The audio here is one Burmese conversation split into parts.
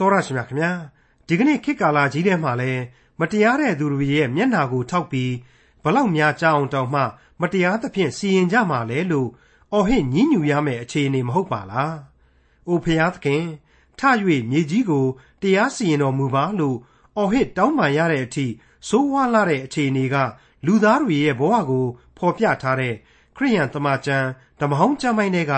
တော်ရရှိမြခင်ဗျာဒီကနေ့ခေတ်ကာလကြီးထဲမှာလဲမတရားတဲ့သူတွေရဲ့မျက်နာကိုထောက်ပြီးဘလောက်များကြအောင်တောင်မှ မတရားသဖြင့်စီရင်ကြမှာလဲလို့အော်ဟစ်ညှဉ်းညူရမယ့်အခြေအနေမဟုတ်ပါလား။အိုဖျားသခင်ထ၍မြေကြီးကိုတရားစီရင်တော်မူပါလို့အော်ဟစ်တောင်းပန်ရတဲ့အထိဆိုးဝါးလာတဲ့အခြေအနေကလူသားတွေရဲ့ဘဝကိုဖော်ပြထားတဲ့ခရိယန်တမန်ကျမ်းဓမ္မဟောင်းကျမ်းပိုင်းတွေက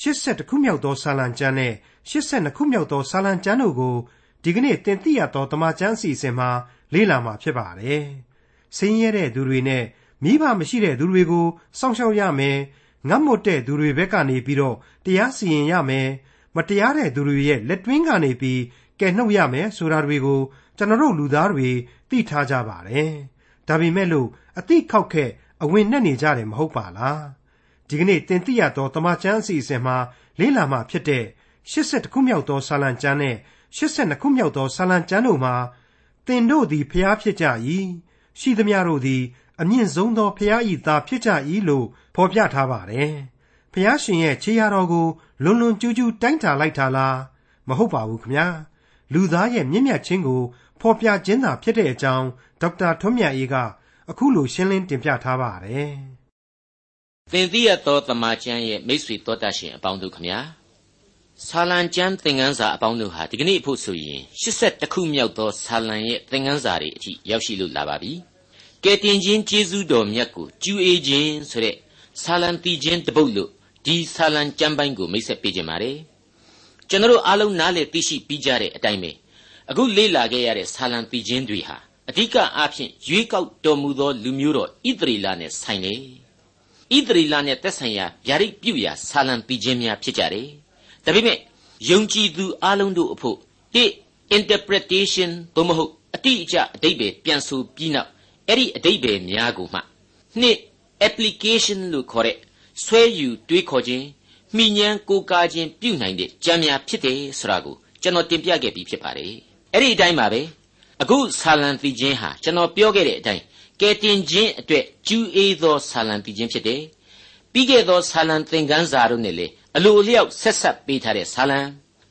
82ခုမြောက်သောဆာလံကျမ်းနဲ့ 82ခုမြောက်သောဆာလံကျမ်းတို့ကိုဒီကနေ့တင်ပြရသောတမန်ကျမ်းအစီအစဉ်မှာလေ့လာမှာဖြစ်ပါတယ်။ဆင်းရဲတဲ့သူတွေနဲ့မိဘမရှိတဲ့သူတွေကိုစောင့်ရှောက်ရမယ်။ငတ်မွတ်တဲ့သူတွေဘက်ကနေပြီးတော့တရားစီရင်ရမယ်။မတရားတဲ့သူတွေရဲ့လက်တွင်းကနေပြီးကယ်နှုတ်ရမယ်ဆိုတာတွေကိုကျွန်တော်တို့လူသားတွေသိထားကြပါတယ်။ဒါပေမဲ့လို့အတိခောက်ခဲအဝင်နဲ့နေကြတယ်မဟုတ်ပါလား။ဒီကနေ့တင်ပြရသောတမန်ကျမ်းအစီအစဉ်မှာလေ့လာမှာဖြစ်တဲ့ 82ခုမြောက်သောဆာလံကျမ်းနဲ့82ခုမြောက်သောဆာလံကျမ်းတို့မှာသင်တို့သည်ဖျားဖြစ်ကြ၏ရှိသမျှတို့သည် အမြင့်ဆုံးသောဖျားဤသားဖြစ်ကြ၏လို့ဖော်ပြထားပါတယ်ဖျားရှင်ရဲ့ခြေရာတော်ကိုလွန်လွန်ကျူးကျူးတိုင်းတာလိုက်တာလားမဟုတ်ပါဘူးခမညာလူသားရဲ့မြင့်မြတ်ခြင်းကိုဖော်ပြခြင်းသာဖြစ်တဲ့အကြောင်းဒေါက်တာထွန်းမြတ်အေးကအခုလိုရှင်းလင်းတင်ပြထားပါတယ်သင်သိရသောတမန်ကျမ်းရဲ့မိတ်ဆွေတော်တတ်ရှင်အပေါင်းတို့ခမညာ ဆာလံကျမ်းသင်ခန်းစာအပေါင်းတို့ဟာဒီကနေ့ဖို့ဆိုရင်82ခုမြောက်သောဆာလံရဲ့သင်ခန်းစာတွေအထိရောက်ရှိလို့လာပါပြီ။ကယ်တင်ခြင်းကျေးဇူးတော်မြတ်ကိုကျူးအေးခြင်းဆိုတဲ့ဆာလံတီခြင်းတပုတ်လို့ဒီဆာလံကျမ်းပိုင်းကိုမိတ်ဆက်ပေးခြင်းပါတယ်။ကျွန်တော်အားလုံးနားလည်သိရှိပြီးကြတဲ့အတိုင်းပဲအခုလေ့လာခဲ့ရတဲ့ဆာလံတီခြင်းတွေဟာအဓိကအားဖြင့်ရွေးကောက်တော်မူသောလူမျိုးတော်ဣသရေလနဲ့ဆိုင်တယ်။ဣသရေလနဲ့သက်ဆိုင်ရာဗျာဒိတ်ပြုရာဆာလံတီခြင်းများဖြစ်ကြတယ်။ ဒါပေမဲ့ယုံကြည်သူအလုံးတို့အဖို့တိ interpretation သို့မဟုတ်အတိအကျအတိတ်ပဲပြန်ဆိုပြီးနောက်အဲ့ဒီအတိတ်ပဲများကိုမှနှစ် application လို့ခေါ်တဲ့ဆွဲယူတွေးခေါ်ခြင်းမိညံကိုကာခြင်းပြုနိုင်တဲ့ကြံများဖြစ်တယ်ဆိုတာကိုကျွန်တော်တင်ပြခဲ့ပြီးဖြစ်ပါတယ်အဲ့ဒီအတိုင်းပါပဲအခုဆာလံတီခြင်းဟာကျွန်တော်ပြောခဲ့တဲ့အတိုင်းကဲတင်ခြင်းအတွက်ကျူးအေးသောဆာလံတီခြင်းဖြစ်တယ်ပြီးခဲ့သောဆာလံသင်ခန်းစာတို့နဲ့လေ အလိုအလျောက်ဆက်ဆက်ပေးထားတဲ့ဇာလံ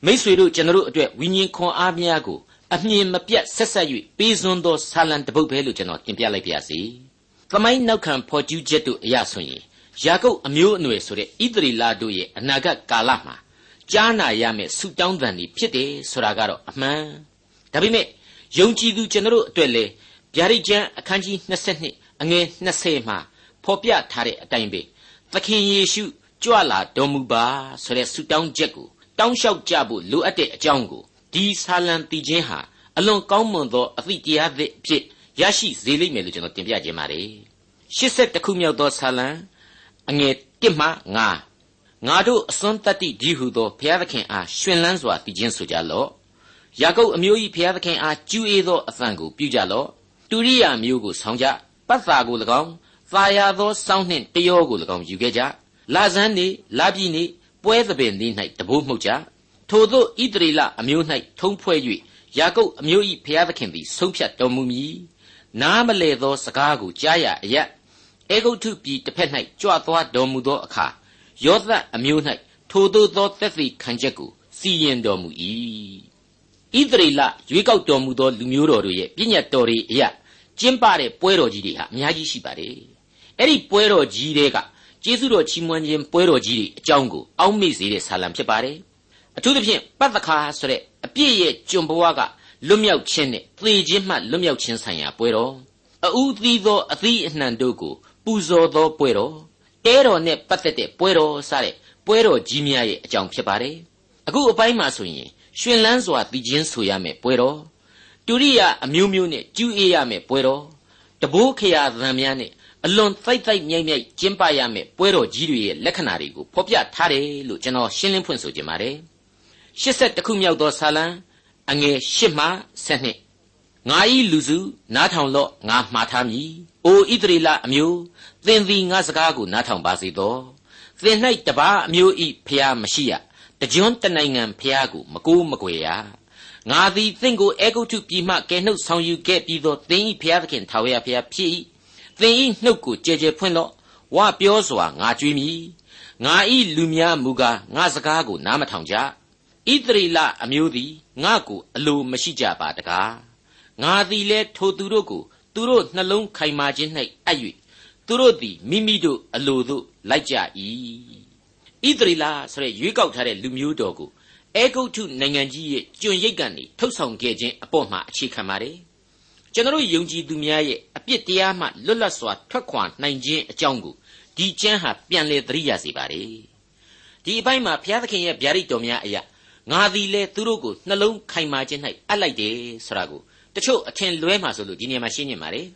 မိษွေတို့ကျွန်တော်တို့အတွက်ဝိညာဉ်ခွန်အားများကိုအမြင်မပြတ်ဆက်ဆက်၍ပေးစွန်းသောဇာလံတပုတ်ပဲလို့ကျွန်တော်တင်ပြလိုက်ပါရစေ။သမိုင်းနောက်ခံဖော်ကျူးချက်တို့အရဆိုရင်ယာကုပ်အမျိုးအနွယ်ဆိုတဲ့ဣသရေလတို့ရဲ့အနာဂတ်ကာလမှာကြားနာရမယ့်ဆုတောင်းတန်တွေဖြစ်တယ်ဆိုတာကတော့အမှန်။ဒါပေမဲ့ယုံကြည်သူကျွန်တော်တို့အတွက်လေဗျာဒိတ်ကျမ်းအခန်းကြီး22အငယ်20မှာဖော်ပြထားတဲ့အတိုင်းပဲသခင်ယေရှု ကြွလာတော်မူပါဆိုတဲ့ဆုတောင်းချက်ကိုတောင်းလျှောက်ကြဖို့လိုအပ်တဲ့အကြောင်းကိုဒီဆာလံတီချင်းဟာအလွန်ကောင်းမွန်သောအသည့်တရားသစ်ဖြစ်ရရှိစေလိမ့်မယ်လို့ကျွန်တော်တင်ပြခြင်းပါတယ်82ခုမြောက်သောဆာလံအငယ်1မှ9ငါတို့အစွန်းတတ္တိဒီဟုသောဘုရားသခင်အားရှင်လန်းစွာတည်ခြင်းဆိုကြလော့ယာကုပ်အမျိုး၏ဘုရားသခင်အားကျူးအေးသောအသံကိုပြုကြလော့တူရိယာမျိုးကိုဆောင်းကြပတ်သာကို၎င်းသာယာသောစောင်းနှင့်တယောကို၎င်းယူခဲ့ကြ လာဇန်းနေလာပြီနေပွဲသဘင်သည်၌တဘိုးမှုတ်ကြထိုသို့ဣတရီလအမျိုး၌ထုံးဖွဲ့၍ယာကုပ်အမျိုး၏ဖျားသခင်သည်ဆုံးဖြတ်တော်မူမည်နားမလဲသောစကားကိုကြားရအယက်အေဂုတ်ထုပြည်တစ်ဖက်၌ကြွသွားတော်မူသောအခါယောသအမျိုး၌ထိုသို့သောသက်သေခံချက်ကိုစီရင်တော်မူ၏ဣသရေလရွေးကောက်တော်မူသောလူမျိုးတော်တို့ရဲ့ပြည့်ညတ်တော်တွေအရာကျင်းပတဲ့ပွဲတော်ကြီးတွေဟာအများကြီးရှိပါတယ်အဲ့ဒီပွဲတော်ကြီးတွေက ကျေးဇူးတော်ချီးမွမ်းခြင်းပွဲတော်ကြီးတွေအကြောင်းကိုအောက်မေ့စေတဲ့ဆာလံဖြစ်ပါတယ်အထူးသဖြင့်ပတ်သက်ခါဆိုတဲ့အပြည့်ရဲ့ကျွန်ဘဝကလွတ်မြောက်ခြင်းနဲ့သေခြင်းမှလွတ်မြောက်ခြင်းဆိုင်ရာပွဲတော်အူးသီးသောအသီးအနှံတို့ကိုပူဇော်သောပွဲတော်တဲတော်နဲ့ပတ်သက်တဲ့ပွဲတော်စတဲ့ပွဲတော်ကြီးများရဲ့အကြောင်းဖြစ်ပါတယ်အခုအပိုင်းမှာဆိုရင်ရှင်လန်းစွာတည်ခြင်းဆိုရမယ်ပွဲတော်တူရိယအမျိုးမျိုးနဲ့ကျူးအေးရမယ်ပွဲတော်တဘိုးခရာသံများနဲ့ အလွန်သိုက်သိုက်မြိုက်မြိုက်ကျင်းပရမယ့်ပွဲတော်ကြီးတွေရဲ့လက္ခဏာတွေကိုဖော်ပြထားတယ်လို့ကျွန်တော်ရှင်းလင်းဖွင့်ဆိုခြင်းပါတယ်82ခုမြောက်သောဇာလံအငယ်8မှ12ငါဤလူစုနားထောင်လော့ငါမှားထားမည်အိုဣသရေလအမျိုးသင်သည်ငါစကားကိုနားထောင်ပါစေသောသင်၌တပါးအမျိုးဤဖျားမရှိရတကြွန်းတနိုင်ငံဖျားကိုမကိုးမကွယ်ရငါသည်သင်ကိုအေဂုတ်ထုပြည်မှကယ်နှုတ်ဆောင်ယူခဲ့ပြီးသောသင်၏ဖျားသခင်ထာဝရဖျားဖြစ်၏ သင်ဤနှုတ်ကိုကြဲကြဲဖွင့်လော့ဝပြောစွာငါကြွေးမည်ငါဤလူများမူကားငါစကားကိုနားမထောင်ကြဣသရေလအမျိုးသည်ငါ့ကိုအလိုမရှိကြပါတကားငါသည်လည်းထိုသူတို့ကိုသူတို့နှလုံးခိုင်မာခြင်း၌အပ်၍သူတို့သည်မိမိတို့အလိုသို့လိုက်ကြ၏ဣသရေလဆိုတဲ့ရွေးကောက်ထားတဲ့လူမျိုးတော်ကိုအဲဂုတ်ထုနိုင်ငံကြီးရဲ့ကျွန်ရိပ်ကနေထုတ်ဆောင်ခဲ့ခြင်းအပေါ်မှာအခြေခံပါတယ်ကျွန်တော်ယုံကြည်သူများရဲ့အ ပြစ်တရားမှလွတ်လပ်စွာထွက်ခွာနိုင်ခြင်းအကြောင်းကိုဒီကျမ်းဟာပြန်လည်သတိရစေပါတယ်ဒီအပိုင်းမှာဘုရားသခင်ရဲ့ဗျာဒိတ်တော်များအရာငါသည်လေသူတို့ကိုနှလုံးခိုင်မာခြင်း၌အပ်လိုက်တယ်ဆိုတာကိုတချို့အထင်လွဲမှာဆိုလို့ဒီနေရာမှာရှင်းနေပါတယ်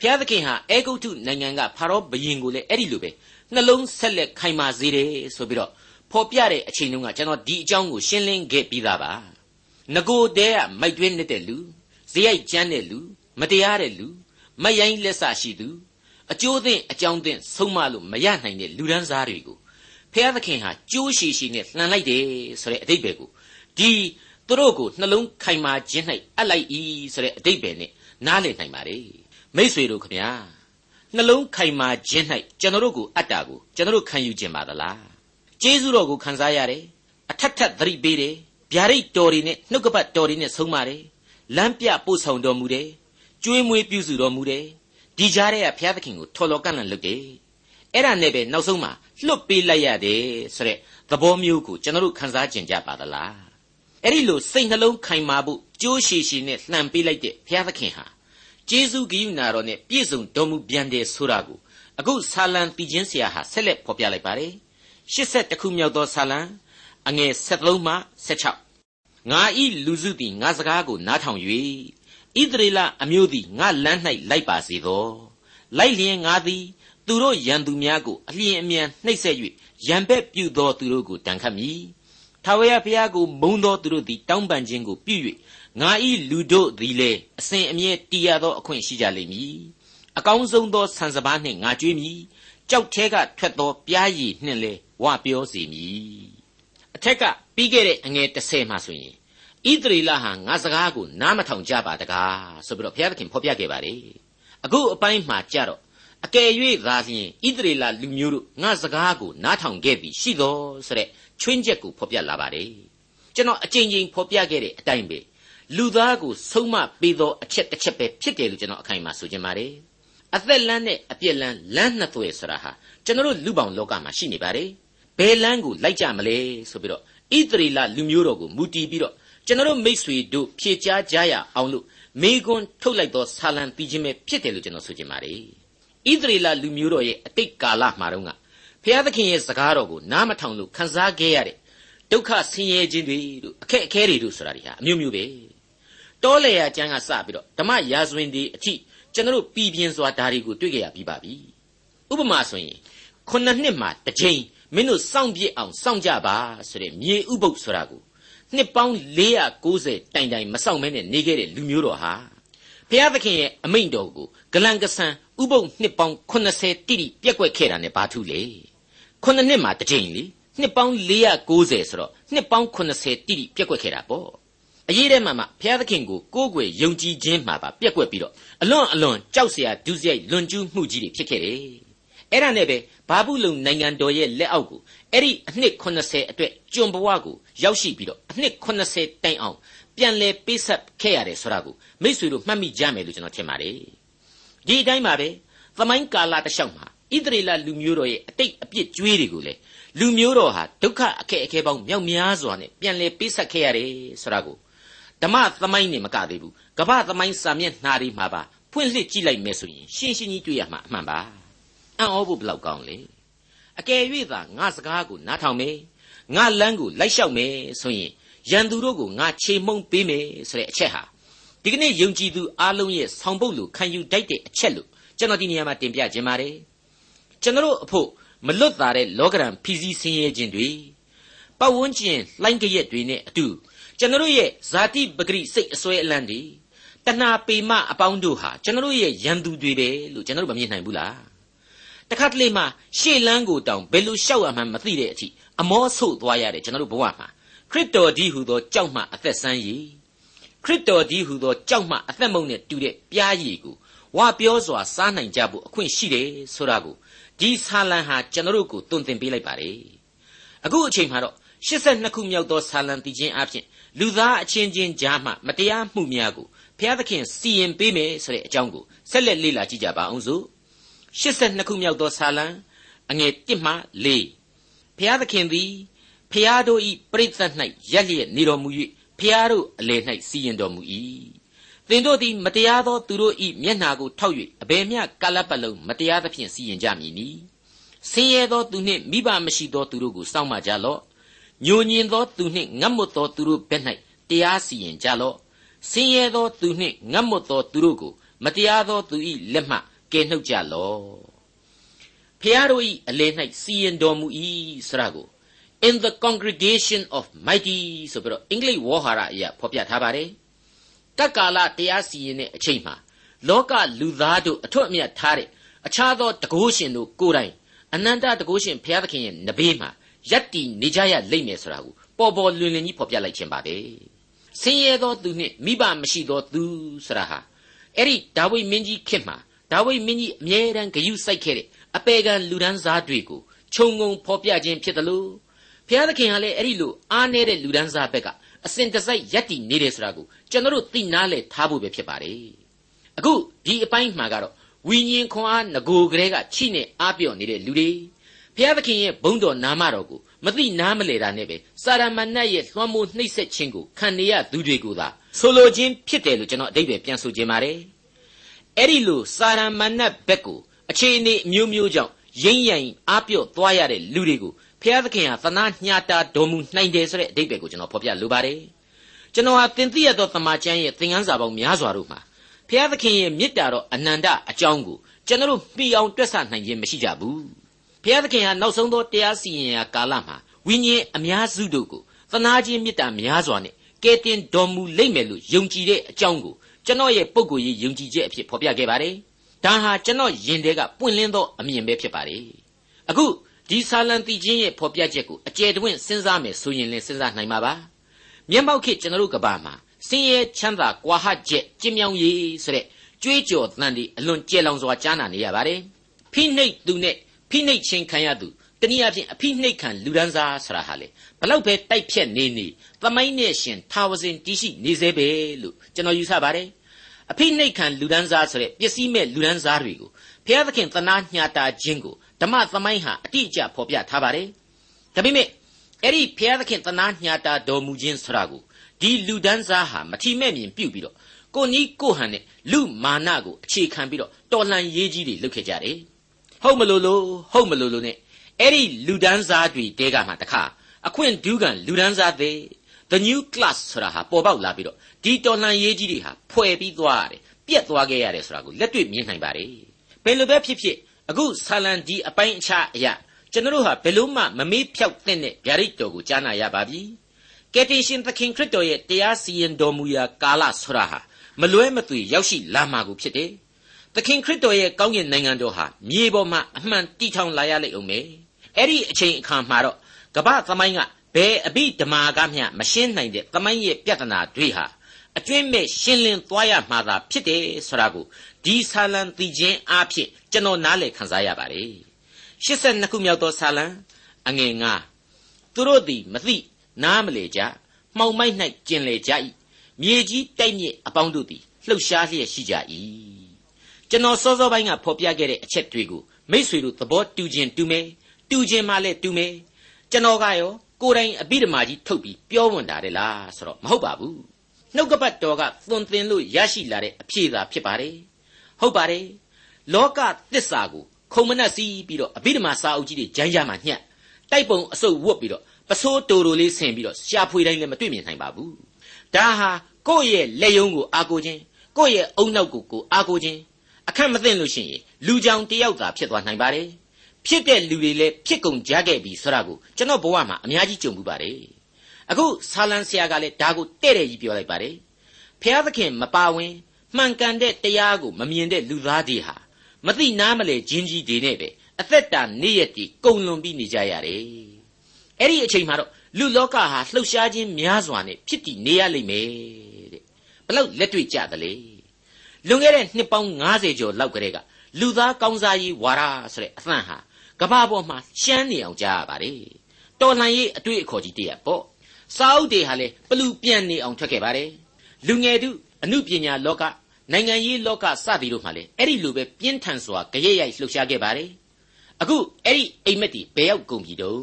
ဘုရားသခင်ဟာအေဂုတ်ထုနိုင်ငံကဖာရောဘုရင်ကိုလည်းအဲ့ဒီလိုပဲနှလုံးဆက်လက်ခိုင်မာစေတယ်ဆိုပြီးတော့ဖော်ပြတဲ့အချိန်တုန်းကကျွန်တော်ဒီအကြောင်းကိုရှင်းလင်းခဲ့ပြီးသားပါငကိုတဲကမိုက်တွင်းနေတဲ့လူဇယိုက်ကျမ်းတဲ့လူမတရားတဲ့လူ မယိုင်းလက်ဆရှိသူအကျိုးသင့်အကြောင်းသင့်ဆုံးမလို့မရနိုင်တဲ့လူဒန်းစားတွေကိုဖျားသခင်ဟာကြိုးရှိရှိနဲ့လှန်လိုက်တယ်ဆိုတဲ့အတိတ်ပဲကိုဒီသူတို့ကိုနှလုံးခိုင်မာခြင်း၌အပ်လိုက်၏ဆိုတဲ့အတိတ်ပဲနဲ့နားလည်နိုင်ပါ रे မိษွေတို့ခမညာနှလုံးခိုင်မာခြင်း၌ကျွန်တော်တို့ကိုအပ်တာကိုကျွန်တော်တို့ခံယူခြင်းပါသလားကျေးဇူးတော်ကိုခံစားရတယ်အထက်ထက်သတိပေးတယ်ဗျာဒိတ်တော်တွေနဲ့နှုတ်ကပတ်တော်တွေနဲ့ဆုံးပါတယ်လမ်းပြပို့ဆောင်တော်မူတယ် ကျွေးမွေးပြုစုတော်မူတယ်ဒီကြားထဲကဘုရားသခင်ကိုထော်လော်ကန့်လန့်လုပ်တယ်အဲ့ဒါနဲ့ပဲနောက်ဆုံးမှာလွတ်ပေးလိုက်ရတယ်ဆိုတဲ့သဘောမျိုးကိုကျွန်တော်တို့ခံစားကျင်ကြပါသလားအဲ့ဒီလိုစိတ်နှလုံးခိုင်မာဖို့ကြိုးရှည်ရှည်နဲ့လှန်ပေးလိုက်တဲ့ဘုရားသခင်ဟာကျေးဇူးဂရုဏာတော်နဲ့ပြည့်စုံတော်မူပြန်တယ်ဆိုတာကိုအခုဆာလံတည်ခြင်းဆရာဟာဆက်လက်ဖော်ပြလိုက်ပါတယ်82ခုမြောက်သောဆာလံအငယ်73မှ76ငါဤလူစုသည်ငါစကားကိုနားထောင်၍ ဣသရေလအမျိုးသည်ငါလမ်း၌လိုက်ပါစေသောလိုက်လျင်ငါသည် သူတို့ရန်သူများကိုအလျင်အမြန်နှိပ်စက်၍ရန်ဘက်ပြုသောသူတို့ကိုတန်ခတ်မည်ထာဝရဘုရားကိုမုန်းသောသူတို့သည်တောင်းပန်ခြင်းကိုပြု၍ငါဤလူတို့သည်လည်းအစဉ်အမြဲတည်ရသောအခွင့်ရှိကြလိမ့်မည်အကောင်းဆုံးသောဆန်စပါးနှင့်ငါကြွေးမည်ကြောက်ထဲကထွက်သောပြားရည်နှင့်လည်းဝပြောစေမည်အထက်ကပြီးခဲ့တဲ့အငယ်30မှာဆိုရင် ဣသရေလဟာငါစကားကိုနားမထောင်ကြပါတကားဆိုပြီးတော့ဘုရားသခင်ဖော်ပြခဲ့ပါတယ်အခုအပိုင်းမှာကြတော့အကယ်၍သာလျှင်ဣသရေလလူမျိုးတို့ငါစကားကိုနားထောင်ခဲ့ပြီးရှိသောဆိုတဲ့ချွင်းချက်ကိုဖော်ပြလာပါတယ်ကျွန်တော်အကြိမ်ကြိမ်ဖော်ပြခဲ့တဲ့အတိုင်းပဲလူသားကိုဆုံးမပေးသောအချက်တစ်ချက်ပဲဖြစ်တယ်လို့ကျွန်တော်အခိုင်အမာဆိုချင်ပါတယ်အသက်လန်းနဲ့အပြစ်လန်းလမ်းနှစ်သွယ်ဆိုတာဟာကျွန်တော်တို့လူပောင်လောကမှာရှိနေပါတယ်ဘယ်လမ်းကိုလိုက်ကြမလဲဆိုပြီးတော့ဣသရေလလူမျိုးတော်ကိုမူတည်ပြီးတော့ ကျွန်တော်တို့မိษွေတို့ဖြေချားကြရအောင်လို့မေကွန်းထုတ်လိုက်သောဆာလံပြီးခြင်းပဲဖြစ်တယ်လို့ကျွန်တော်ဆိုချင်ပါတယ်ဣသရေလလူမျိုးတော်ရဲ့အတိတ်ကာလမှာတော့ကဘုရားသခင်ရဲ့စကားတော်ကိုနားမထောင်လို့ခံစားခဲ့ရတဲ့ဒုက္ခဆင်းရဲခြင်းတွေတို့အခက်အခဲတွေတို့ဆိုတာတွေဟာအမျိုးမျိုးပဲတောလေယာကျမ်းကစပြီးတော့ဓမ္မရာဇဝင်တွေအထိကျွန်တော်တို့ပြည်ပြင်းစွာဓာရီကို တွေ့ကြရပြီးပါပြီဥပမာဆိုရင်ခုနှစ်နှစ်မှာတစ်ကြိမ်မင်းတို့စောင့်ပြစ်အောင်စောင့်ကြပါဆိုတဲ့မြေဥပုပ်ဆိုတာကို နှစ်ပေါင်း490တိုင်တိုင်မဆောင်မဲနဲ့နေခဲ့တဲ့လူမျိုးတော်ဟာဘုရားသခင်ရဲ့အမိန့်တော်ကိုဂလန်ကဆန်ဥပုပ်နှစ်ပေါင်း80တိတိပြက်ကွက်ခဲ့တာနဲ့ဘာထူးလဲခုနှစ်နှစ်မှာတစ်ကြိမ်လေနှစ်ပေါင်း490ဆိုတော့နှစ်ပေါင်း80တိတိပြက်ကွက်ခဲ့တာပေါ့အရေးထဲမှာမှဘုရားသခင်ကိုကိုးကွယ်ယုံကြည်ခြင်းမှာပါပြက်ကွက်ပြီးတော့အလွန်အလွန်ကြောက်စရာဒုစရိုက်လွန်ကျူးမှုကြီးတွေဖြစ်ခဲ့တယ် အဲ့ဒါနဲ့ပဲဘာဘူးလုံနိုင်ငံတော်ရဲ့လက်အောက်ကိုအဲ့ဒီအနှစ်80အတွက်ကျွန်ဘဝကိုရောက်ရှိပြီးတော့အနှစ်80တိုင်အောင်ပြန်လဲပေးဆက်ခဲ့ရတယ်ဆိုတာကိုမိษွေတို့မှတ်မိကြမယ်လို့ကျွန်တော်ထင်ပါတယ်ဒီအတိုင်းပါပဲသမိုင်းကာလတစ်လျှောက်မှာဣသရေလလူမျိုးတော်ရဲ့အတိတ်အပြစ်ကြွေးတွေကိုလေလူမျိုးတော်ဟာဒုက္ခအခက်အခဲပေါင်းမြောက်များစွာနဲ့ပြန်လဲပေးဆက်ခဲ့ရတယ်ဆိုတာကိုဓမ္မသမိုင်းနေမကသေးဘူးကမ္ဘာသမိုင်းစာမျက်နှာတွေမှာပါဖွင့်လှစ်ကြည့်လိုက်မယ်ဆိုရင်ရှင်းရှင်းကြီးတွေ့ရမှာအမှန်ပါ အံ့ဩဖို့ဘယ်လောက်ကောင်းလဲအကယ်၍သာငါစကားကိုနားထောင်မယ်ငါလမ်းကိုလိုက်လျှောက်မယ်ဆိုရင်ရန်သူတို့ကိုငါချေမှုန်းပေးမယ်ဆိုတဲ့အချက်ဟာဒီကနေ့ယုံကြည်သူအလုံးရဲ့ဆောင်ပုတ်လို့ခံယူတတ်တဲ့အချက်လို့ကျွန်တော်ဒီနေရာမှာတင်ပြခြင်းပါတယ်ကျွန်တော်အဖို့မလွတ်သားတဲ့လောကရန်ဖီစီဆင်းရဲခြင်းတွေပတ်ဝန်းကျင်လှိုင်းကြရက်တွေနဲ့အတူကျွန်တော်ရဲ့ဇာတိပဂရိစိတ်အစွဲအလန်းတွေတဏှာပေမအပေါင်းတို့ဟာကျွန်တော်ရဲ့ရန်သူတွေပဲလို့ကျွန်တော်မမြင်နိုင်ဘူးလား တခါတလေမှရှေ့လန်းကိုတောင်ဘယ်လိုလျှောက်ရမှန်းမသိတဲ့အထိအမောဆို့သွားရတယ်ကျွန်တော်ဘဝမှာခရစ်တော်ဒီဟူသောကြောက်မှအသက်ဆန်းရည်ခရစ်တော်ဒီဟူသောကြောက်မှအသက်မုံနဲ့တူတဲ့ပြားရည်ကိုဝါပြောစွာစားနိုင်ကြဖို့အခွင့်ရှိတယ်ဆိုတာကိုဒီဆာလံဟာကျွန်တော်တို့ကိုတွင်တင်ပေးလိုက်ပါတယ်အခုအချိန်မှာတော့82ခုမြောက်သောဆာလံတည်ခြင်းအပြင်လူသားအချင်းချင်းကြားမှမတရားမှုများကိုဘုရားသခင်စီရင်ပေးမယ်ဆိုတဲ့အကြောင်းကိုဆက်လက်လေ့လာကြည့်ကြပါအောင်စို့ 82ခုမြောက်သောဆာလံအငယ်1မှ4ဘုရားသခင်သည်ဖျားတို့ဤပရိသတ်၌ရက်လျက်နေတော်မူ၍ဖျားတို့အလယ်၌စီရင်တော်မူ၏သင်တို့သည်မတရားသောသူတို့ဤမျက်နှာကိုထောက်၍အဘယ်မျှကာလပတ်လုံးမတရားသဖြင့်စီရင်ကြမည်နီဆင်းရဲသောသူနှင့်မိဘမရှိသောသူတို့ကိုစောင့်မကြလော့ညိုညင်သောသူနှင့်ငတ်မွတ်သောသူတို့ဘက်၌တရားစီရင်ကြလော့ဆင်းရဲသောသူနှင့်ငတ်မွတ်သောသူတို့ကိုမတရားသောသူ၏လက်မှ ကယ်နှုတ်ကြလော့ဖျားတို့၏အလယ်၌စီရင်တော်မူ၏ဆရာကို in the congregation of mighty ဆိုပြီးတော့အင်္ဂလိပ်ဝေါ်ဟာရအရာဖော်ပြထားပါတယ်တက္ကာလတရားစီရင်တဲ့အချိန်မှာလောကလူသားတို့အထွတ်အမြတ်ထားတဲ့အခြားသောတကုရှင်တို့ကိုယ်တိုင်အနန္တတကုရှင်ဘုရားသခင်ရဲ့နဘေးမှာယက်တီနေကြရလိမ့်မယ်ဆိုတာကိုပေါ်ပေါ်လွင်လွင်ကြီးဖော်ပြလိုက်ခြင်းပါပဲဆင်းရဲသောသူနှင့်မိဘမရှိသောသူဆိုတာဟာအဲ့ဒီဒါဝိမင်းကြီးခေတ်မှာ ဒါဝိမင်းကြီးအမြဲတမ်းဂယုစိုက်ခဲ့တဲ့အပေကံလူဒန်းစားတွေကိုခြုံငုံဖော်ပြခြင်းဖြစ်တယ်လို့ဘုရားသခင်ကလည်းအဲ့ဒီလိုအားနေတဲ့လူဒန်းစားဘက်ကအစဉ်တစိုက်ယက်တီနေတယ်ဆိုတာကိုကျွန်တော်တို့သိနာလဲထားဖို့ပဲဖြစ်ပါတယ်အခုဒီအပိုင်းမှာကတော့ဝိညာဉ်ခွန်အားငကိုကလေးကချိနဲ့အားပြော့နေတဲ့လူတွေဘုရားသခင်ရဲ့ဘုန်းတော်နာမတော်ကိုမသိနားမလဲတာနဲ့ပဲစာရမဏတ်ရဲ့လွှမ်းမိုးနှိပ်စက်ခြင်းကိုခံနေရသူတွေကိုသာဆိုလိုခြင်းဖြစ်တယ်လို့ကျွန်တော်အတိတ်ပဲပြန်ဆိုခြင်းပါတယ် အဲ့ဒီလိုစာရမဏတ်ဘက်ကိုအခြေအနေအမျိုးမျိုးကြောင့်ရိမ့်ရိုင်အားပြော့သွားရတဲ့လူတွေကိုဘုရားသခင်ဟာသနာညှာတာတော်မူနိုင်တယ်ဆိုတဲ့အဓိပ္ပာယ်ကိုကျွန်တော်ဖော်ပြလိုပါတယ်ကျွန်တော်ဟာသင်သိရသောတမန်ကျမ်းရဲ့သင်ခန်းစာပေါင်းများစွာတို့မှာဘုရားသခင်ရဲ့မေတ္တာတော်အနန္တအကြောင်းကိုကျွန်တော်တို့မှီအောင်တွက်ဆနိုင်ခြင်းမရှိကြဘူးဘုရားသခင်ဟာနောက်ဆုံးသောတရားစီရင်ရာကာလမှာဝိညာဉ်အများစုတို့ကိုသနာခြင်းမေတ္တာများစွာနဲ့ကယ်တင်တော်မူလိမ့်မယ်လို့ယုံကြည်တဲ့အကြောင်းကို ကျွန်တော်ရဲ့ပုံကိုယ်ရေးယုံကြည်ချက်အဖြစ်ဖော်ပြခဲ့ပါတယ်ဒါဟာကျွန်တော်ယင်တဲ့ကပွင့်လင်းသောအမြင်ပဲဖြစ်ပါတယ်အခုဒီဆာလံတီချင်းရဲ့ဖော်ပြချက်ကိုအကျယ်တွင်စဉ်းစားမယ်ဆိုရင်လည်းစဉ်းစားနိုင်မှာပါမျက်မှောက်ခေကျွန်တော်တို့ကဘာမှာစင်းရဲချမ်းသာကွာဟချက်ကျင်းမြောင်းရေးဆိုတဲ့ကြွေးကြော်တန်ဒီအလွန်ကြဲလောင်စွာကြားနာနေရပါတယ်ဖိနှိပ်သူနဲ့ဖိနှိပ်ချင်းခံရသူ တနည်းအားဖြင့်အဖိနှိပ်ခံလူဒန်းစားဆရာဟာလေဘလောက်ပဲတိုက်ဖြတ်နေနေသမိုင်းနဲ့ရှင်ထာဝစဉ်တရှိနေစေပဲလို့ကျွန်တော်ယူဆပါတယ်အဖိနှိပ်ခံလူဒန်းစားဆိုတဲ့ပစ္စည်းမဲ့လူဒန်းစားတွေကိုဘုရားသခင်သနာညှာတာခြင်းကိုဓမ္မသမိုင်းဟာအတိအကျဖော်ပြထားပါတယ်ဒါပေမဲ့အဲ့ဒီဘုရားသခင်သနာညှာတာတော်မူခြင်းဆိုတာကိုဒီလူဒန်းစားဟာမထီမဲ့မြင်ပြုတ်ပြီးတော့ကိုနီးကိုဟန်နဲ့လူမာနကိုအခြေခံပြီးတော့တော်လှန်ရေးကြီးတွေလုပ်ခဲ့ကြတယ်ဟုတ်မလို့လို့ဟုတ်မလို့လို့ ਨੇ အဲ့ဒီလူဒန်းစားတွေတဲကမှတခါအခွင့်ဒူးကန်လူဒန်းစားတွေ the new class ဆိုတာဟာပေါ်ပေါက်လာပြီးတော့ဒီတော်လှန်ရေးကြီးတွေဟာဖွဲ့ပြီးသွားရတယ်ပြက်သွားခဲ့ရတယ်ဆိုတာကိုလက်တွေ့မြင်နိုင်ပါတယ်ဘယ်လိုပဲဖြစ်ဖြစ်အခုဆာလံဒီအပိုင်းအခြားအရာကျွန်တော်တို့ဟာဘယ်လို့မှမမေ့ဖြောက်တဲ့ဗျာဒိတ်တော်ကိုကြားနာရပါပြီကယ်တင်ရှင်သခင်ခရစ်တော်ရဲ့တရားစီရင်တော်မူရာကာလဆိုတာဟာမလွဲမသွေရောက်ရှိလာမှာကိုဖြစ်တယ်သခင်ခရစ်တော်ရဲ့ကောင်းကင်နိုင်ငံတော်ဟာမြေပေါ်မှာအမှန်တည်ထောင်လာရလိမ့်အောင်မယ် အဲ့ဒီအချိန်အခါမှာတော့ကမ္ဘာသမိုင်းကဘယ်အဘိဓမ္မာကမျှမရှင်းနိုင်တဲ့သမိုင်းရဲ့ပြဿနာတွေဟာအကျွင့်မဲ့ရှင်းလင်းသွားရမှာသာဖြစ်တယ်ဆိုတာကိုဒီဆာလံသိခြင်းအဖြစ်ကျွန်တော်နားလည်ခံစားရပါတယ်82ခုမြောက်သောဆာလံအငယ်9သူတို့သည်မသိနားမလေကြမှောင်မိုက်၌ကျင်လေကြ၏မြေကြီးတိုက်မြစ်အပေါင်းတို့သည်လှုပ်ရှားလျက်ရှိကြ၏ကျွန်တော်စောစောပိုင်းကဖော်ပြခဲ့တဲ့အချက်တွေကိုမိษွေတို့သဘောတူခြင်းတူမယ် တူခြင်းမှလည်းတူမယ်ကျွန်တော်ကရောကိုယ်တိုင်အဘိဓမ္မာကြီးထုတ်ပြီးပြောဝင်တာတယ်လားဆိုတော့မဟုတ်ပါဘူးနှုတ်ကပတ်တော်ကသွန်သင်လို့ရရှိလာတဲ့အဖြေသာဖြစ်ပါတယ်ဟုတ်ပါတယ်လောကသစ္စာကိုခုံမနှက်စီးပြီးတော့အဘိဓမ္မာစာအုပ်ကြီးတွေဂျမ်းကြမှာညှက်တိုက်ပုံအစုပ်ဝတ်ပြီးတော့ပစိုးတိုတိုလေးဆင်ပြီးတော့ရှာဖွေတိုင်းလည်းမတွေ့မြင်နိုင်ပါဘူးဒါဟာကိုယ့်ရဲ့လက်ယုံကိုအားကိုခြင်းကိုယ့်ရဲ့အုံနောက်ကိုကိုအားကိုခြင်းအခက်မသိလို့ရှိရင်လူကြောင်တယောက်သာဖြစ်သွားနိုင်ပါတယ် ဖြစ်တဲ့လူတွေလည်းဖြစ်ကုန်ကြခဲ့ပြီဆိုတာကိုကျွန်တော်ဘဝမှာအများကြီးကြုံမှုပါတယ်အခုဆာလန်ဆရာကလည်းဒါကိုတဲ့တဲ့ကြီးပြောလိုက်ပါတယ်ဖျားသခင်မပါဝင်မှန်ကန်တဲ့တရားကိုမမြင်တဲ့လူသားတွေဟာမသိနားမလဲဂျင်းကြီးတွေနဲ့ပဲအသက်တာနေ့ရက်ကြီးကုံလွန်ပြီးနေကြရတယ်အဲ့ဒီအချိန်မှာတော့လူလောကဟာလှုပ်ရှားခြင်းများစွာနဲ့ဖြစ်တည်နေရလိမ့်မယ်တဲ့ဘလောက်လက်တွေ့ကြသလဲလွန်ခဲ့တဲ့နှစ်ပေါင်း90ကျော်လောက်ကတည်းကလူသားကောင်းစားရေးဝါဒဆိုတဲ့အသံဟာ ကဘာပေါ်မှာရှမ်းနေအောင်ကြားရပါတယ်တတော်လှန်ရေးအတွေ့အခေါ်ကြီးတည်းရပေါ့စာအုပ်တွေဟာလေပလူပြန်နေအောင်ထွက်ခဲ့ပါတယ်လူငယ်တို့အမှုပညာလောကနိုင်ငံရေးလောကစသည်တို့မှလည်းအဲ့ဒီလိုပဲပြင်းထန်စွာကြရက်ရိုက်လှုပ်ရှားခဲ့ပါတယ်အခုအဲ့ဒီအိမ်မက်တွေဘယ်ရောက်ကုန်ပြီတော့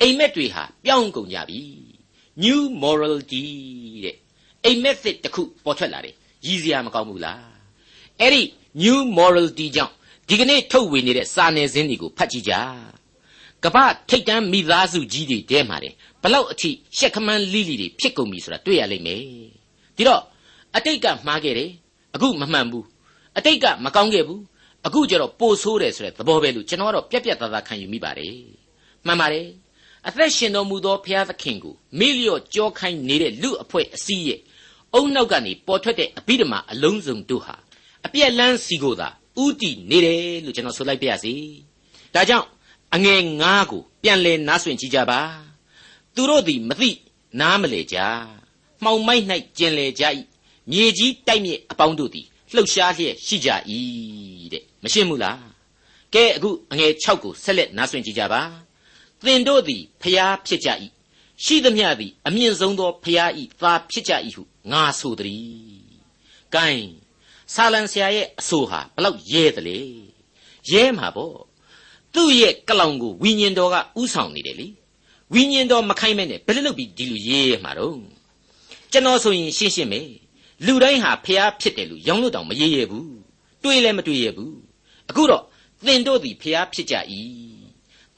အိမ်မက်တွေဟာပြောင်းကုန်ကြပြီ new morality တဲ့အိမ်မက်သစ်တစ်ခုပေါ်ထွက်လာတယ်ရည်စရာမကောင်းဘူးလားအဲ့ဒီ new morality ကြောင့် ဒီကနေ့ထုတ်ဝေနေတဲ့စာနယ်ဇင်းတွေကိုဖတ်ကြည့်ကြကပ္ပထိတ်တန်းမိသားစုကြီးတွေတဲမှာတယ်ဘလောက်အထိရှက်ခမန်းလိလိတွေဖြစ်ကုန်ပြီဆိုတာတွေ့ရလိမ့်မယ်ဒီတော့အတိတ်ကမှားခဲ့တယ်အခုမမှန်ဘူးအတိတ်ကမကောင်းခဲ့ဘူးအခုကျတော့ပိုဆိုးတယ်ဆိုတဲ့သဘောပဲလို့ကျွန်တော်ကတော့ပြက်ပြက်သားသားခံယူမိပါတယ်မှန်ပါတယ်အသက်ရှင်တော်မူသောဘုရားသခင်ကိုမေ့လျော့ကြောခိုင်းနေတဲ့လူအဖွဲ့အစည်းရဲ့အုံနောက်ကနေပေါ်ထွက်တဲ့အဘိဓမ္မာအလုံးစုံတို့ဟာအပြက်လန်းစီကိုသာ ဥတီနေတယ်လို့ကျွန်တော်ဆိုလိုက်ပါရစေဒါကြောင့်အငယ်ငါးကိုပြန်လဲနားဆွင့်ကြည့်ကြပါသူတို့သည်မသိနားမလေကြမှောင်မိုက်၌ကျင်လေကြ၏မြေကြီးတိုက်မြစ်အပေါင်းတို့သည်လှုပ်ရှားလျက်ရှိကြ၏တဲ့မရှင်းဘူးလားကဲအခုအငယ်6ကိုဆက်လက်နားဆွင့်ကြည့်ကြပါသင်တို့သည်ဖျားဖြစ်ကြ၏ရှိသမျှသည်အမြင့်ဆုံးသောဖျားဤသားဖြစ်ကြ၏ဟုငါဆိုသည်။ကဲ ဆာလံဆရာရဲ့အဆိုဟာဘလောက်ရဲသလဲရဲမှာပေါ့သူ့ရဲ့ကလောင်ကိုဝိညာဉ်တော်ကဥဆောင်နေတယ်လေဝိညာဉ်တော်မခိုင်းမဲနဲ့ဘယ်လိုလုပ်ပြီးဒီလိုရဲမှာတော့ကျွန်တော်ဆိုရင်ရှင်းရှင်းပဲလူတိုင်းဟာဖျားဖြစ်တယ်လို့ရောင်းလို့တောင်မရဲရဘူးတွေးလည်းမတွေးရဘူးအခုတော့သင်တို့သည်ဖျားဖြစ်ကြ၏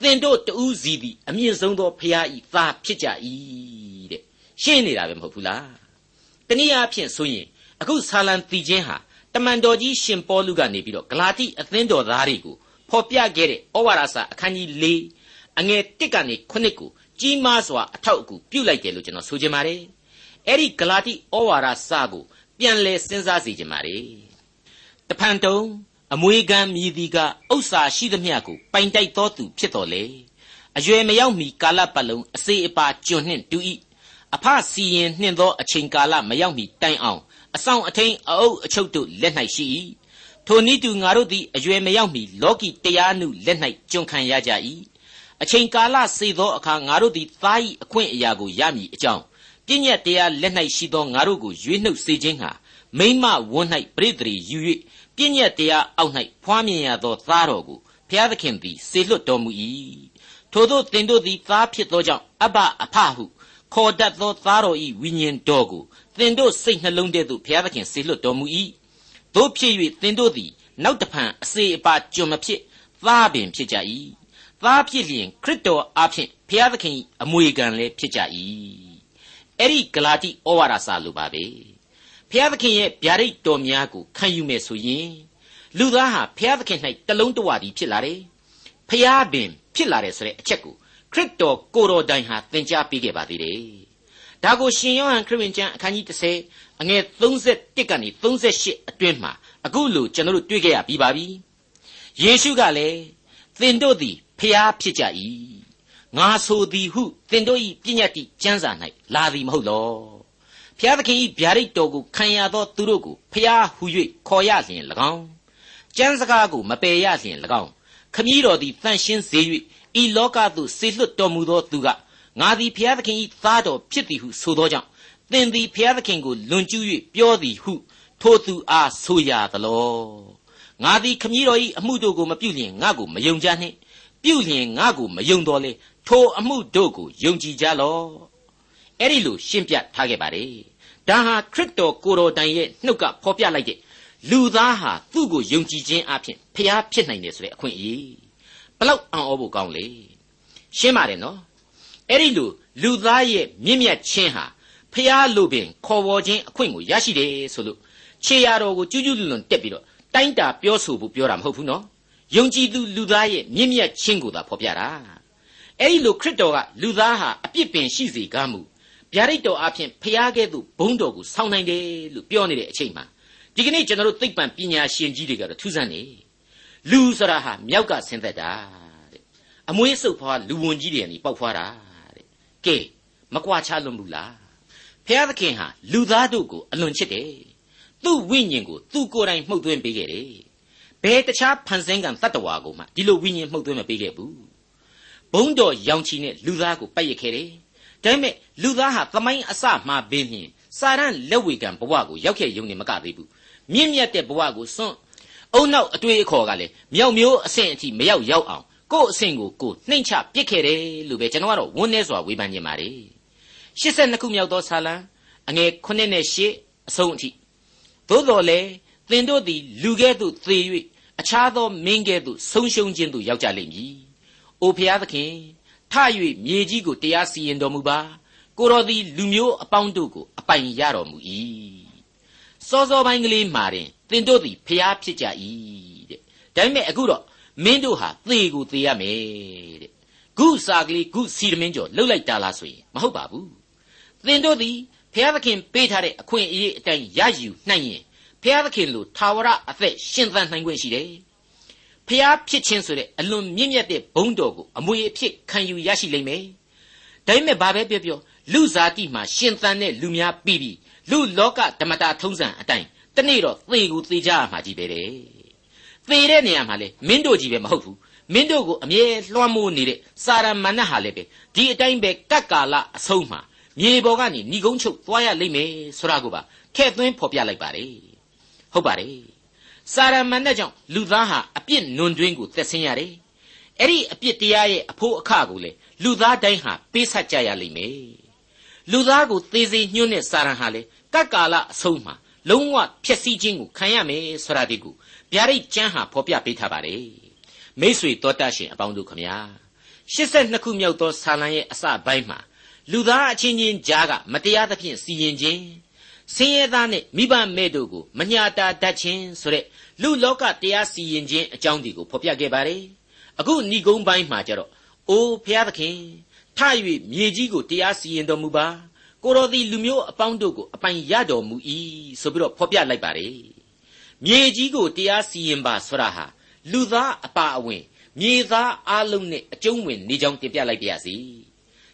သင်တို့တူးစီသည်အမြင့်ဆုံးသောဖျားဤသားဖြစ်ကြ၏တဲ့ရှင်းနေတာပဲမဟုတ်ဘူးလားတနည်းအားဖြင့်ဆိုရင်အခုဆာလံတီချင်းဟာတ မန်တော်ကြီးရှင်ပေါလုကနေပြီးတော့ဂလာတိအသင်းတော်သားတွေကိုဖော်ပြခဲ့တဲ့ဩဝါဒစာအခန်းကြီး၄အငယ်၁ကနေ9ကိုကြီးမားစွာအထောက်အကူပြုလိုက်တယ်လို့ကျွန်တော်ဆိုချင်ပါတယ်အဲ့ဒီဂလာတိဩဝါဒစာကိုပြန်လဲစဉ်းစားစီချင်ပါတယ်တဖန်တုံအမွေခံမြည်သည်ကဥစ္စာရှိသမျှကိုပိုင်တိုက်တော်သူဖြစ်တော်လေအရွယ်မရောက်မီကာလပတ်လုံးအစေအပါကျွန်နှင့်တူ၏အဖစီရင်နှင့်သောအချိန်ကာလမရောက်မီတိုင်အောင် အဆောင်အထိန်အအုပ်အချုပ်တို့လက်၌ရှိ၏ထိုနည်းတူငါတို့သည်အရွယ်မရောက်မီလောကီတရားနုလက်၌ကျွန်ခံရကြ၏အချိန်ကာလစေသောအခါငါတို့သည်သား၏အခွင့်အရာကိုရမည်အကြောင်းပြည့်ညက်တရားလက်၌ရှိသောငါတို့ကိုရွေးနှုတ်စေခြင်းဟာမိမဝန်း၌ပရိသေရီယူ၍ပြည့်ညက်တရားအောက်၌ဖွားမြင်ရသောသားတော်ကိုဘုရားသခင်သည်စေလွတ်တော်မူ၏ထို့သောသင်တို့သည်သားဖြစ်သောကြောင့်အဘအဖဟုခေါ်တတ်သောသားတော်၏ဝိညာဉ်တော်ကို သင်တို့စိတ်နှလုံးထဲသို့ဘုရားသခင်စေလွတ်တော်မူ၏တို့ဖြစ်၍သင်တို့သည်နောက်တဖန်အစေအပါကျွန်မဖြစ်သားပင်ဖြစ်ကြ၏သားဖြစ်လျင်ခရစ်တော်အားဖြင့်ဘုရားသခင်အမွေခံလည်းဖြစ်ကြ၏အဲ့ဒီဂလာတိဩဝါဒစာလိုပါပဲဖျားသခင်ရဲ့ဗျာဒိတ်တော်များကိုခံယူမယ်ဆိုရင်လူသားဟာဖျားသခင်၌တလုံးတဝတည်းဖြစ်လာတယ်ဖျားပင်ဖြစ်လာတယ်ဆိုတဲ့အချက်ကိုခရစ်တော်ကိုတော်တိုင်ဟာသင်ကြားပေးခဲ့ပါသေးတယ် ဒါကိုရှင်ယောဟန်ခရစ်ဝင်ကျမ်းအခန်းကြီး30အငယ်31ကနေ38အတွင်းမှာအခုလိုကျွန်တော်တို့တွေ့ကြရပြီးပါပြီယေရှုကလည်းသင်တို့သည်ဖျားဖြစ်ကြ၏ငါဆိုသည်ဟုသင်တို့၏ပညတ်တိကျမ်းစာ၌လာသည်မဟုတ်လောဖျားသခင်၏ဗျာဒိတ်တော်ကိုခံရသောသူတို့ကိုဖျားဟု၍ခေါ်ရလျင်၎င်းကျမ်းစကားကိုမပယ်ရလျင်၎င်းခမည်းတော်သည်တန်ရှင်းစေ၍ဤလောကသို့ဆေလွတ်တော်မူသောသူက ငါသည်ဖျားသခင်၏သားတော်ဖြစ်သည်ဟုဆိုသောကြောင့်သင်သည်ဖျားသခင်ကိုလွန်ကျူး၍ပြောသည်ဟု ထိုသူအားဆိုရသလောငါသည်ခမည်းတော်၏အမှုတို့ကိုမပြုလျင်ငါ့ကိုမယုံကြနှင့်ပြုလျင်ငါ့ကိုမယုံတော်လေထိုအမှုတို့ကိုယုံကြည်ကြလော့အဲ့ဒီလိုရှင်းပြထားခဲ့ပါတယ်ဒါဟာခရစ်တော်ကိုတော်တိုင်ရဲ့နှုတ်ကဖော်ပြလိုက်တဲ့လူသားဟာသူ့ကိုယုံကြည်ခြင်းအပြင်ဖျားဖြစ်နိုင်တယ်ဆိုတဲ့အခွင့်အရေးဘလောက်အံ့ဩဖို့ကောင်းလေရှင်းပါတယ်နော် အဲ့ဒီလိုလူသားရဲ့မြင့်မြတ်ခြင်းဟာဖျားလိုပင်ခေါ်ဝေါ်ခြင်းအခွင့်ကိုရရှိတယ်ဆိုလို့ခြေရတော်ကိုကျူးကျူးလွန်လွန်တက်ပြီးတော့တိုင်းတာပြောဆိုဖို့ပြောတာမဟုတ်ဘူးနော်ယုံကြည်သူလူသားရဲ့မြင့်မြတ်ခြင်းကိုသာဖော်ပြတာအဲ့ဒီလိုခရစ်တော်ကလူသားဟာအပြစ်ပင်ရှိစေကားမူဗျာဒိတ်တော်အဖြစ်ဖျားကဲ့သို့ဘုန်းတော်ကိုဆောင်းနိုင်တယ်လို့ပြောနေတဲ့အချိန်မှာဒီကနေ့ကျွန်တော်တို့သိပ္ပံပညာရှင်ကြီးတွေကတော့ထူးဆန်းနေလူဆိုတာဟာမြောက်ကဆင်းသက်တာတဲ့အမွေးစုပ်ဖွားလူဝန်ကြီးတွေကနေပေါက်ဖွားတာတဲ့ ကဲမကွာချလွန်ဘူးလားဖျားသခင်ဟာလူသားတို့ကိုအလွန်ချစ်တယ်သူ့ဝိညာဉ်ကိုသူ့ကိုယ်တိုင်မှုတ်သွင်းပေးခဲ့တယ်ဘယ်တခြားဖန်ဆင်းကံတတ္တဝါကိုမှဒီလိုဝိညာဉ်မှုတ်သွင်းမပေးခဲ့ဘူးဘုံတော်ရောင်ချီနဲ့လူသားကိုပတ်ရခဲ့တယ်ဒါပေမဲ့လူသားဟာသမိုင်းအစမှပင်ဖြင့်စာရန်လက်ဝေကံဘဝကိုရောက်ခဲ့ရုံနဲ့မကသေးဘူးမြင့်မြတ်တဲ့ဘဝကိုစွန့်အုံနောက်အတွေ့အခေါ်ကလည်းမြောက်မျိုးအဆင့်အထိမရောက်ရောက်အောင် ကိုယ့်အဆင့်ကိုကိုနှိမ့်ချပစ်ခဲ့တယ်လို့ပဲကျွန်တော်ကတော့ဝန်းနေစွာဝေဖန်ခြင်းပါတယ်82ခုမြောက်သောဆာလံအငယ်9နဲ့10အဆုံးအထိသို့တော်လည်းသင်တို့သည်လူကဲ့သို့သေ၍အခြားသောမင်းကဲ့သို့ဆုံးရှုံးခြင်းသို့ရောက်ကြလိမ့်မည်။အိုဖျားသခင်ထ၍မြေကြီးကိုတရားစီရင်တော်မူပါ။ကိုတော်သည်လူမျိုးအပေါင်းတို့ကိုအပိုင်ရတော်မူ၏။စောစောပိုင်းကလေးမှာတင်သင်တို့သည်ဖျားဖြစ်ကြ၏တဲ့။ဒါပေမဲ့အခုတော့ မင်းတို့ဟာသေကိုသေရမယ်တဲ့။ဂုစာကလေးဂုစီရမင်းကျော်လှုပ်လိုက်တာလားဆိုရင်မဟုတ်ပါဘူး။သင်တို့သည်ဖျားသခင်ပေးထားတဲ့အခွင့်အရေးအတိုင်းရယူနိုင်ရင်ဖျားသခင်လိုထာဝရအသက်ရှင်သန်နိုင်ခွင့်ရှိတယ်။ဖျားဖြစ်ခြင်းဆိုတဲ့အလွန်မြင့်မြတ်တဲ့ဘုန်းတော်ကိုအမွေအဖြစ်ခံယူရရှိလိမ့်မယ်။ဒါပေမဲ့ဘာပဲပြောပြောလူဇာတိမှာရှင်သန်တဲ့လူများပြီးပြီးလူလောကဓမ္မတာထုံးစံအတိုင်းတနေ့တော့သေကိုသေကြရမှာကြီးပဲတဲ့။ သေတဲ့နေရာမှာလေမင်းတို့ကြီးပဲမဟုတ်ဘူး။မင်းတို့ကိုအမြဲလွှမ်းမိုးနေတဲ့စာရမဏတ်ဟာလည်းပဲဒီအတိုင်းပဲကတ်ကာလအဆုံးမှာမြေပေါ်ကနေဏီကုန်းချုပ်သွားရလိမ့်မယ်ဆိုတာကိုပါထဲ့သွင်းဖော်ပြလိုက်ပါတယ်ဟုတ်ပါတယ်စာရမဏတ်ကြောင့်လူသားဟာအပြစ်နွန်တွင်းကိုသက်ဆင်းရတယ်အဲ့ဒီအပြစ်တရားရဲ့အဖို့အခကိုလေလူသားတိုင်းဟာပေးဆက်ကြရလိမ့်မယ်လူသားကိုသေစေညှို့တဲ့စာရန်ဟာလေကတ်ကာလအဆုံးမှာလုံးဝဖျက်ဆီးခြင်းကိုခံရမယ်ဆိုတာဒီကို ဗျာဒိတ်ကျမ်းဟာဖော်ပြပေးထားပါတယ်မိษွေတော်တတ်ရှင်အပေါင်းတို့ခမညာ82ခုမြောက်သောဆာလံရဲ့အစပိုင်းမှာလူသားအချင်းချင်းကြားကမတရားသဖြင့်စီရင်ခြင်းဆင်းရဲသားနဲ့မိဘမဲ့တို့ကိုမညာတာတတ်ခြင်းဆိုတဲ့လူလောကတရားစီရင်ခြင်းအကြောင်းဒီကိုဖော်ပြခဲ့ပါတယ်အခုဏီကုန်းပိုင်းမှာကျတော့အိုးဖျားသခင်ထ၍မြေကြီးကိုတရားစီရင်တော်မူပါကိုတော်သည်လူမျိုးအပေါင်းတို့ကိုအပိုင်ရတော်မူ၏ဆိုပြီးတော့ဖော်ပြလိုက်ပါတယ် မြေကြီးကိုတရားစီရင်ပါဆိုတာဟာလူသားအပါအဝင်မြေသားအလုံးနဲ့အကျုံးဝင်နေကြောင်းတင်ပြလိုက်ပါရစေ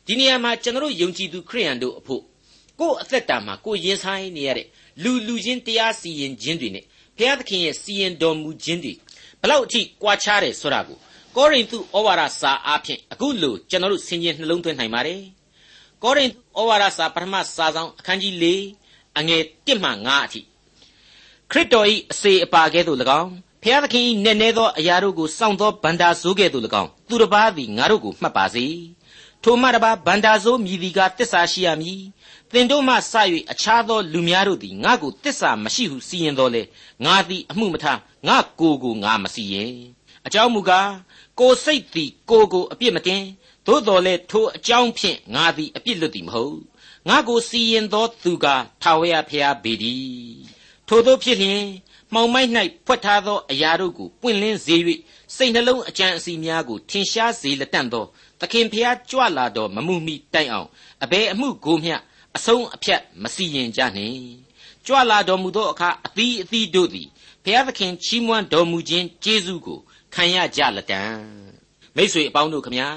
ဒီနေရာမှာကျွန်တော်ယုံကြည်သူခရိယန်တို့အဖို့ကိုယ်အသက်တာမှာကိုယ်ရင်ဆိုင်နေရတဲ့လူလူချင်းတရားစီရင်ခြင်းတွေနဲ့ဘုရားသခင်ရဲ့စီရင်တော်မူခြင်းတွေဘလောက်အထိကွာခြားတယ်ဆိုတာကိုကောရိန္သုဩဝါဒစာအားဖြင့်အခုလိုကျွန်တော်တို့ဆင်ခြင်နှလုံးသွင်းနိုင်ပါတယ်ကောရိန္သုဩဝါဒစာပထမစာဆောင်အခန်းကြီး၄အငယ်၁မှ၅အထိ ခရစ်တော်၏အစေအပါကဲ့သို့၎င်းဖျားသခင်၏နည်းနည်းသောအရာတို့ကိုစောင့်သောဗန္တာဆိုးကဲ့သို့၎င်းသူတစ်ပါးသည်ငါတို့ကိုမှတ်ပါစေထိုမှတပါဗန္တာဆိုးမြည်သည်ကတစ္ဆာရှိရမည်သင်တို့မှစ၍အခြားသောလူများတို့သည်ငါ့ကိုတစ္ဆာမရှိဟုစီရင်တော်လေငါသည်အမှုမထားငါကိုကိုငါမစီရင်အကြောင်းမူကားကိုစိတ်သည်ကိုကိုအပြစ်မတင်သို့တော်လည်းထိုအကြောင်းဖြင့်ငါသည်အပြစ်လွတ်သည်မဟုတ်ငါကိုစီရင်သောသူကထာဝရဘုရားပေသည် ထို့သောဖြစ်လျင်မှောင်မိုက်၌ဖွက်ထားသောအရာတို့ကိုပွင့်လင်းစေ၍စိတ်နှလုံးအကြံအစီများကိုထင်ရှားစေလက်တန့်သောသခင်ဖျားကြွလာတော်မမှုမိတိုင်အောင်အဘယ်အမှုကိုမျှအဆုံးအဖြတ်မစီရင်ကြနှင့်ကြွလာတော်မူသောအခါအသီးအသီးတို့သည်ဘုရားသခင်ချီးမွမ်းတော်မူခြင်းကျေးဇူးကိုခံရကြလက်တံမိတ်ဆွေအပေါင်းတို့ခမညာ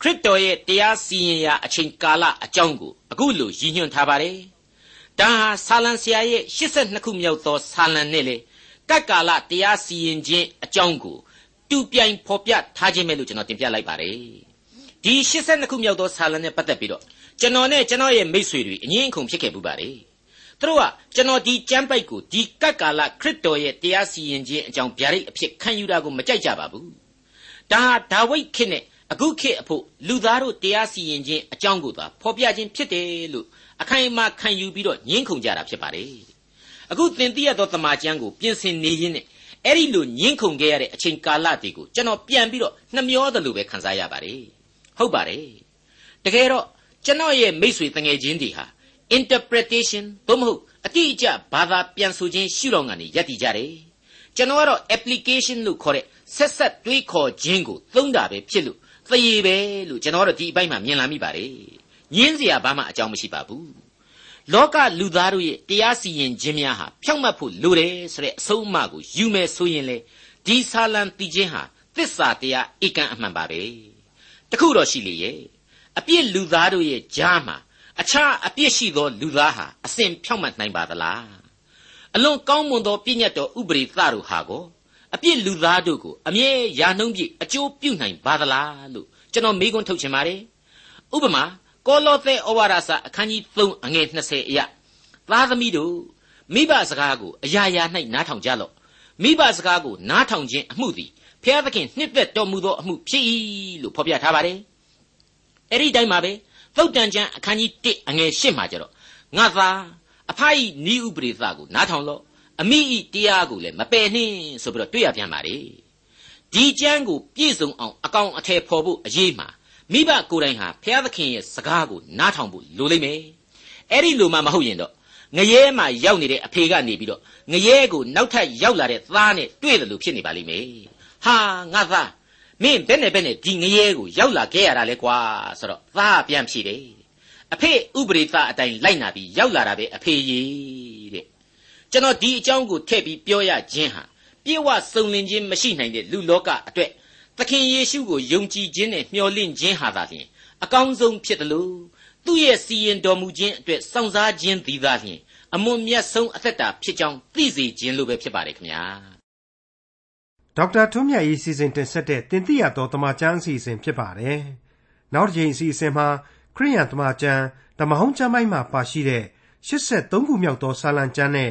ခရစ်တော်ရဲ့တရားစီရင်ရာအချိန်ကာလအကြောင်းကိုအခုလိုရည်ညွှန်းထားပါတယ် ဒါဟာဆာလံဆရာရဲ့82ခုမြောက်သောဆာလံနဲ့လေကတ်ကာလတရားစီရင်ခြင်းအကြောင်းကိုတူပြိုင်ဖော်ပြထားခြင်းပဲလို့ကျွန်တော်တင်ပြလိုက်ပါတယ်ဒီ82ခုမြောက်သောဆာလံနဲ့ပတ်သက်ပြီးတော့ကျွန်တော်နဲ့ကျွန်တော်ရဲ့မိတ်ဆွေတွေအငင်းအခုန်ဖြစ်ခဲ့ပူပါတယ်သူတို့ကကျွန်တော်ဒီကျမ်းပိုက်ကိုဒီကတ်ကာလခရစ်တော်ရဲ့တရားစီရင်ခြင်းအကြောင်းဗျာဒိတ်အဖြစ်ခံယူတာကိုမကြိုက်ကြပါဘူးဒါဟာဒါဝိဒ်ခေတ်နဲ့ အခုခေတ်အဖို့လူသားတို့တရားစီရင်ခြင်းအကြောင်းကိုသာဖော်ပြခြင်းဖြစ်တယ်လို့အခိုင်အမာခံယူပြီးတော့ညှင်းခုန်ကြတာဖြစ်ပါတယ်အခုသင်သိရသောတမန်ကျမ်းကိုပြင်ဆင်နေရင်းနဲ့အဲ့ဒီလိုညှင်းခုန်ခဲ့ရတဲ့အချိန်ကာလတွေကိုကျွန်တော်ပြန်ပြီးတော့နှမျောတယ်လို့ပဲခံစားရပါတယ်ဟုတ်ပါတယ်တကယ်တော့ကျွန်တော်ရဲ့မိษွေတငယ်ချင်းတွေဟာ interpretation သို့မဟုတ်အတိအကျဘာသာပြန်ဆိုခြင်းရှုထောင့်ကနေယက်တည်ကြတယ်ကျွန်တော်ကတော့ application လို့ခေါ်တဲ့ဆက်ဆက်တွေးခေါ်ခြင်းကိုသုံးတာပဲဖြစ်လို့ သရေပဲလို့ကျွန်တော်တို့ဒီအပိုင်းမှာမြင်လာမိပါတယ်ညင်းစရာဘာမှအကြောင်းမရှိပါဘူးလောကလူသားတို့ရဲ့တရားစီရင်ခြင်းများဟာဖြောင့်မတ်ဖို့လိုတယ်ဆိုတဲ့အဆုံးအမကိုယူမယ်ဆိုရင်လေဒီဆာလံတီခြင်းဟာသစ္စာတရားဧကန်အမှန်ပါပဲတခုတော့ရှိလေရဲ့အပြစ်လူသားတို့ရဲ့ကြားမှာအခြားအပြစ်ရှိသောလူသားဟာအစဉ်ဖြောင့်မတ်နိုင်ပါသလားအလွန်ကောင်းမွန်သောပြည့်ညတ်တော်ဥပရိသတို့ဟာကို အပြစ်လူသားတို့ကိုအမြဲရာနှုံးပြည့်အကျိုးပြုနိုင်ပါသလားလို့ကျွန်တော်မေးခွန်းထုတ်ချင်ပါတယ်ဥပမာကောလောသဲဩဝါဒစာအခန်းကြီး3အငယ်20အရသားသမီးတို့မိဘစကားကိုအရာရာ၌နားထောင်ကြလော့မိဘစကားကိုနားထောင်ခြင်းအမှုသည်ဖျားသခင်နှစ်သက်တော်မူသောအမှုဖြစ်၏လို့ဖော်ပြထားပါတယ်အဲ့ဒီတိုင်းမှာပဲသုတ်တန်ကျမ်းအခန်းကြီး1အငယ်8မှာကျတော့ငါသာအဖဤနီးဥပရိသကိုနားထောင်လော့ အမိဤတရားကိုလည်းမပယ်နှင်းဆိုပြီးတော့တွေ့ရပြန်ပါလေဒီကျမ်းကိုပြည့်စုံအောင်အကောင်အထည်ဖော်ဖို့အရေးမှာမိဘကိုယ်တိုင်ဟာဘုရားသခင်ရဲ့စကားကိုနားထောင်ဖို့လိုလိမ့်မယ်အဲ့ဒီလိုမှမဟုတ်ရင်တော့ငရဲမှာရောက်နေတဲ့အဖေကနေပြီးတော့ငရဲကိုနောက်ထပ်ရောက်လာတဲ့သားနဲ့တွေ့တယ်လို့ဖြစ်နေပါလိမ့်မယ်ဟာငါသားမင်းဘယ်နဲ့ဘယ်နဲ့ဒီငရဲကိုရောက်လာခဲ့ရတာလဲကွာဆိုတော့သားပြန်ဖြေတယ်အဖေဥပရိသအတိုင်းလိုက်နာပြီးရောက်လာတာပဲအဖေကြီးတဲ့ ကျွန်တော်ဒီအကြောင်းကိုထည့်ပြီးပြောရခြင်းဟာပြေဝစုံလင်ခြင်းမရှိနိုင်တဲ့လူလောကအတွက်သခင်ယေရှုကိုယုံကြည်ခြင်းနဲ့မျှော်လင့်ခြင်းဟာသာလျှင်အကောင်းဆုံးဖြစ်တယ်လို့သူ့ရဲ့စီရင်တော်မူခြင်းအတွက်စောင့်စားခြင်းသည်သာလျှင်အမွန်မြတ်ဆုံးအသက်တာဖြစ်ကြောင်းသိစေခြင်းလို့ပဲဖြစ်ပါတယ်ခင်ဗျာဒေါက်တာထွန်းမြတ်ရေးစီစဉ်တင်ဆက်တဲ့တင်ပြတော်တမချန်းအစီအစဉ်ဖြစ်ပါတယ်နောက်တစ်ချိန်အစီအစဉ်မှာခရိယန်တမချန်းဓမ္မဟောင်းကျမ်းပိုင်းမှာပါရှိတဲ့83ခုမြောက်သောစာလံကျမ်းနဲ့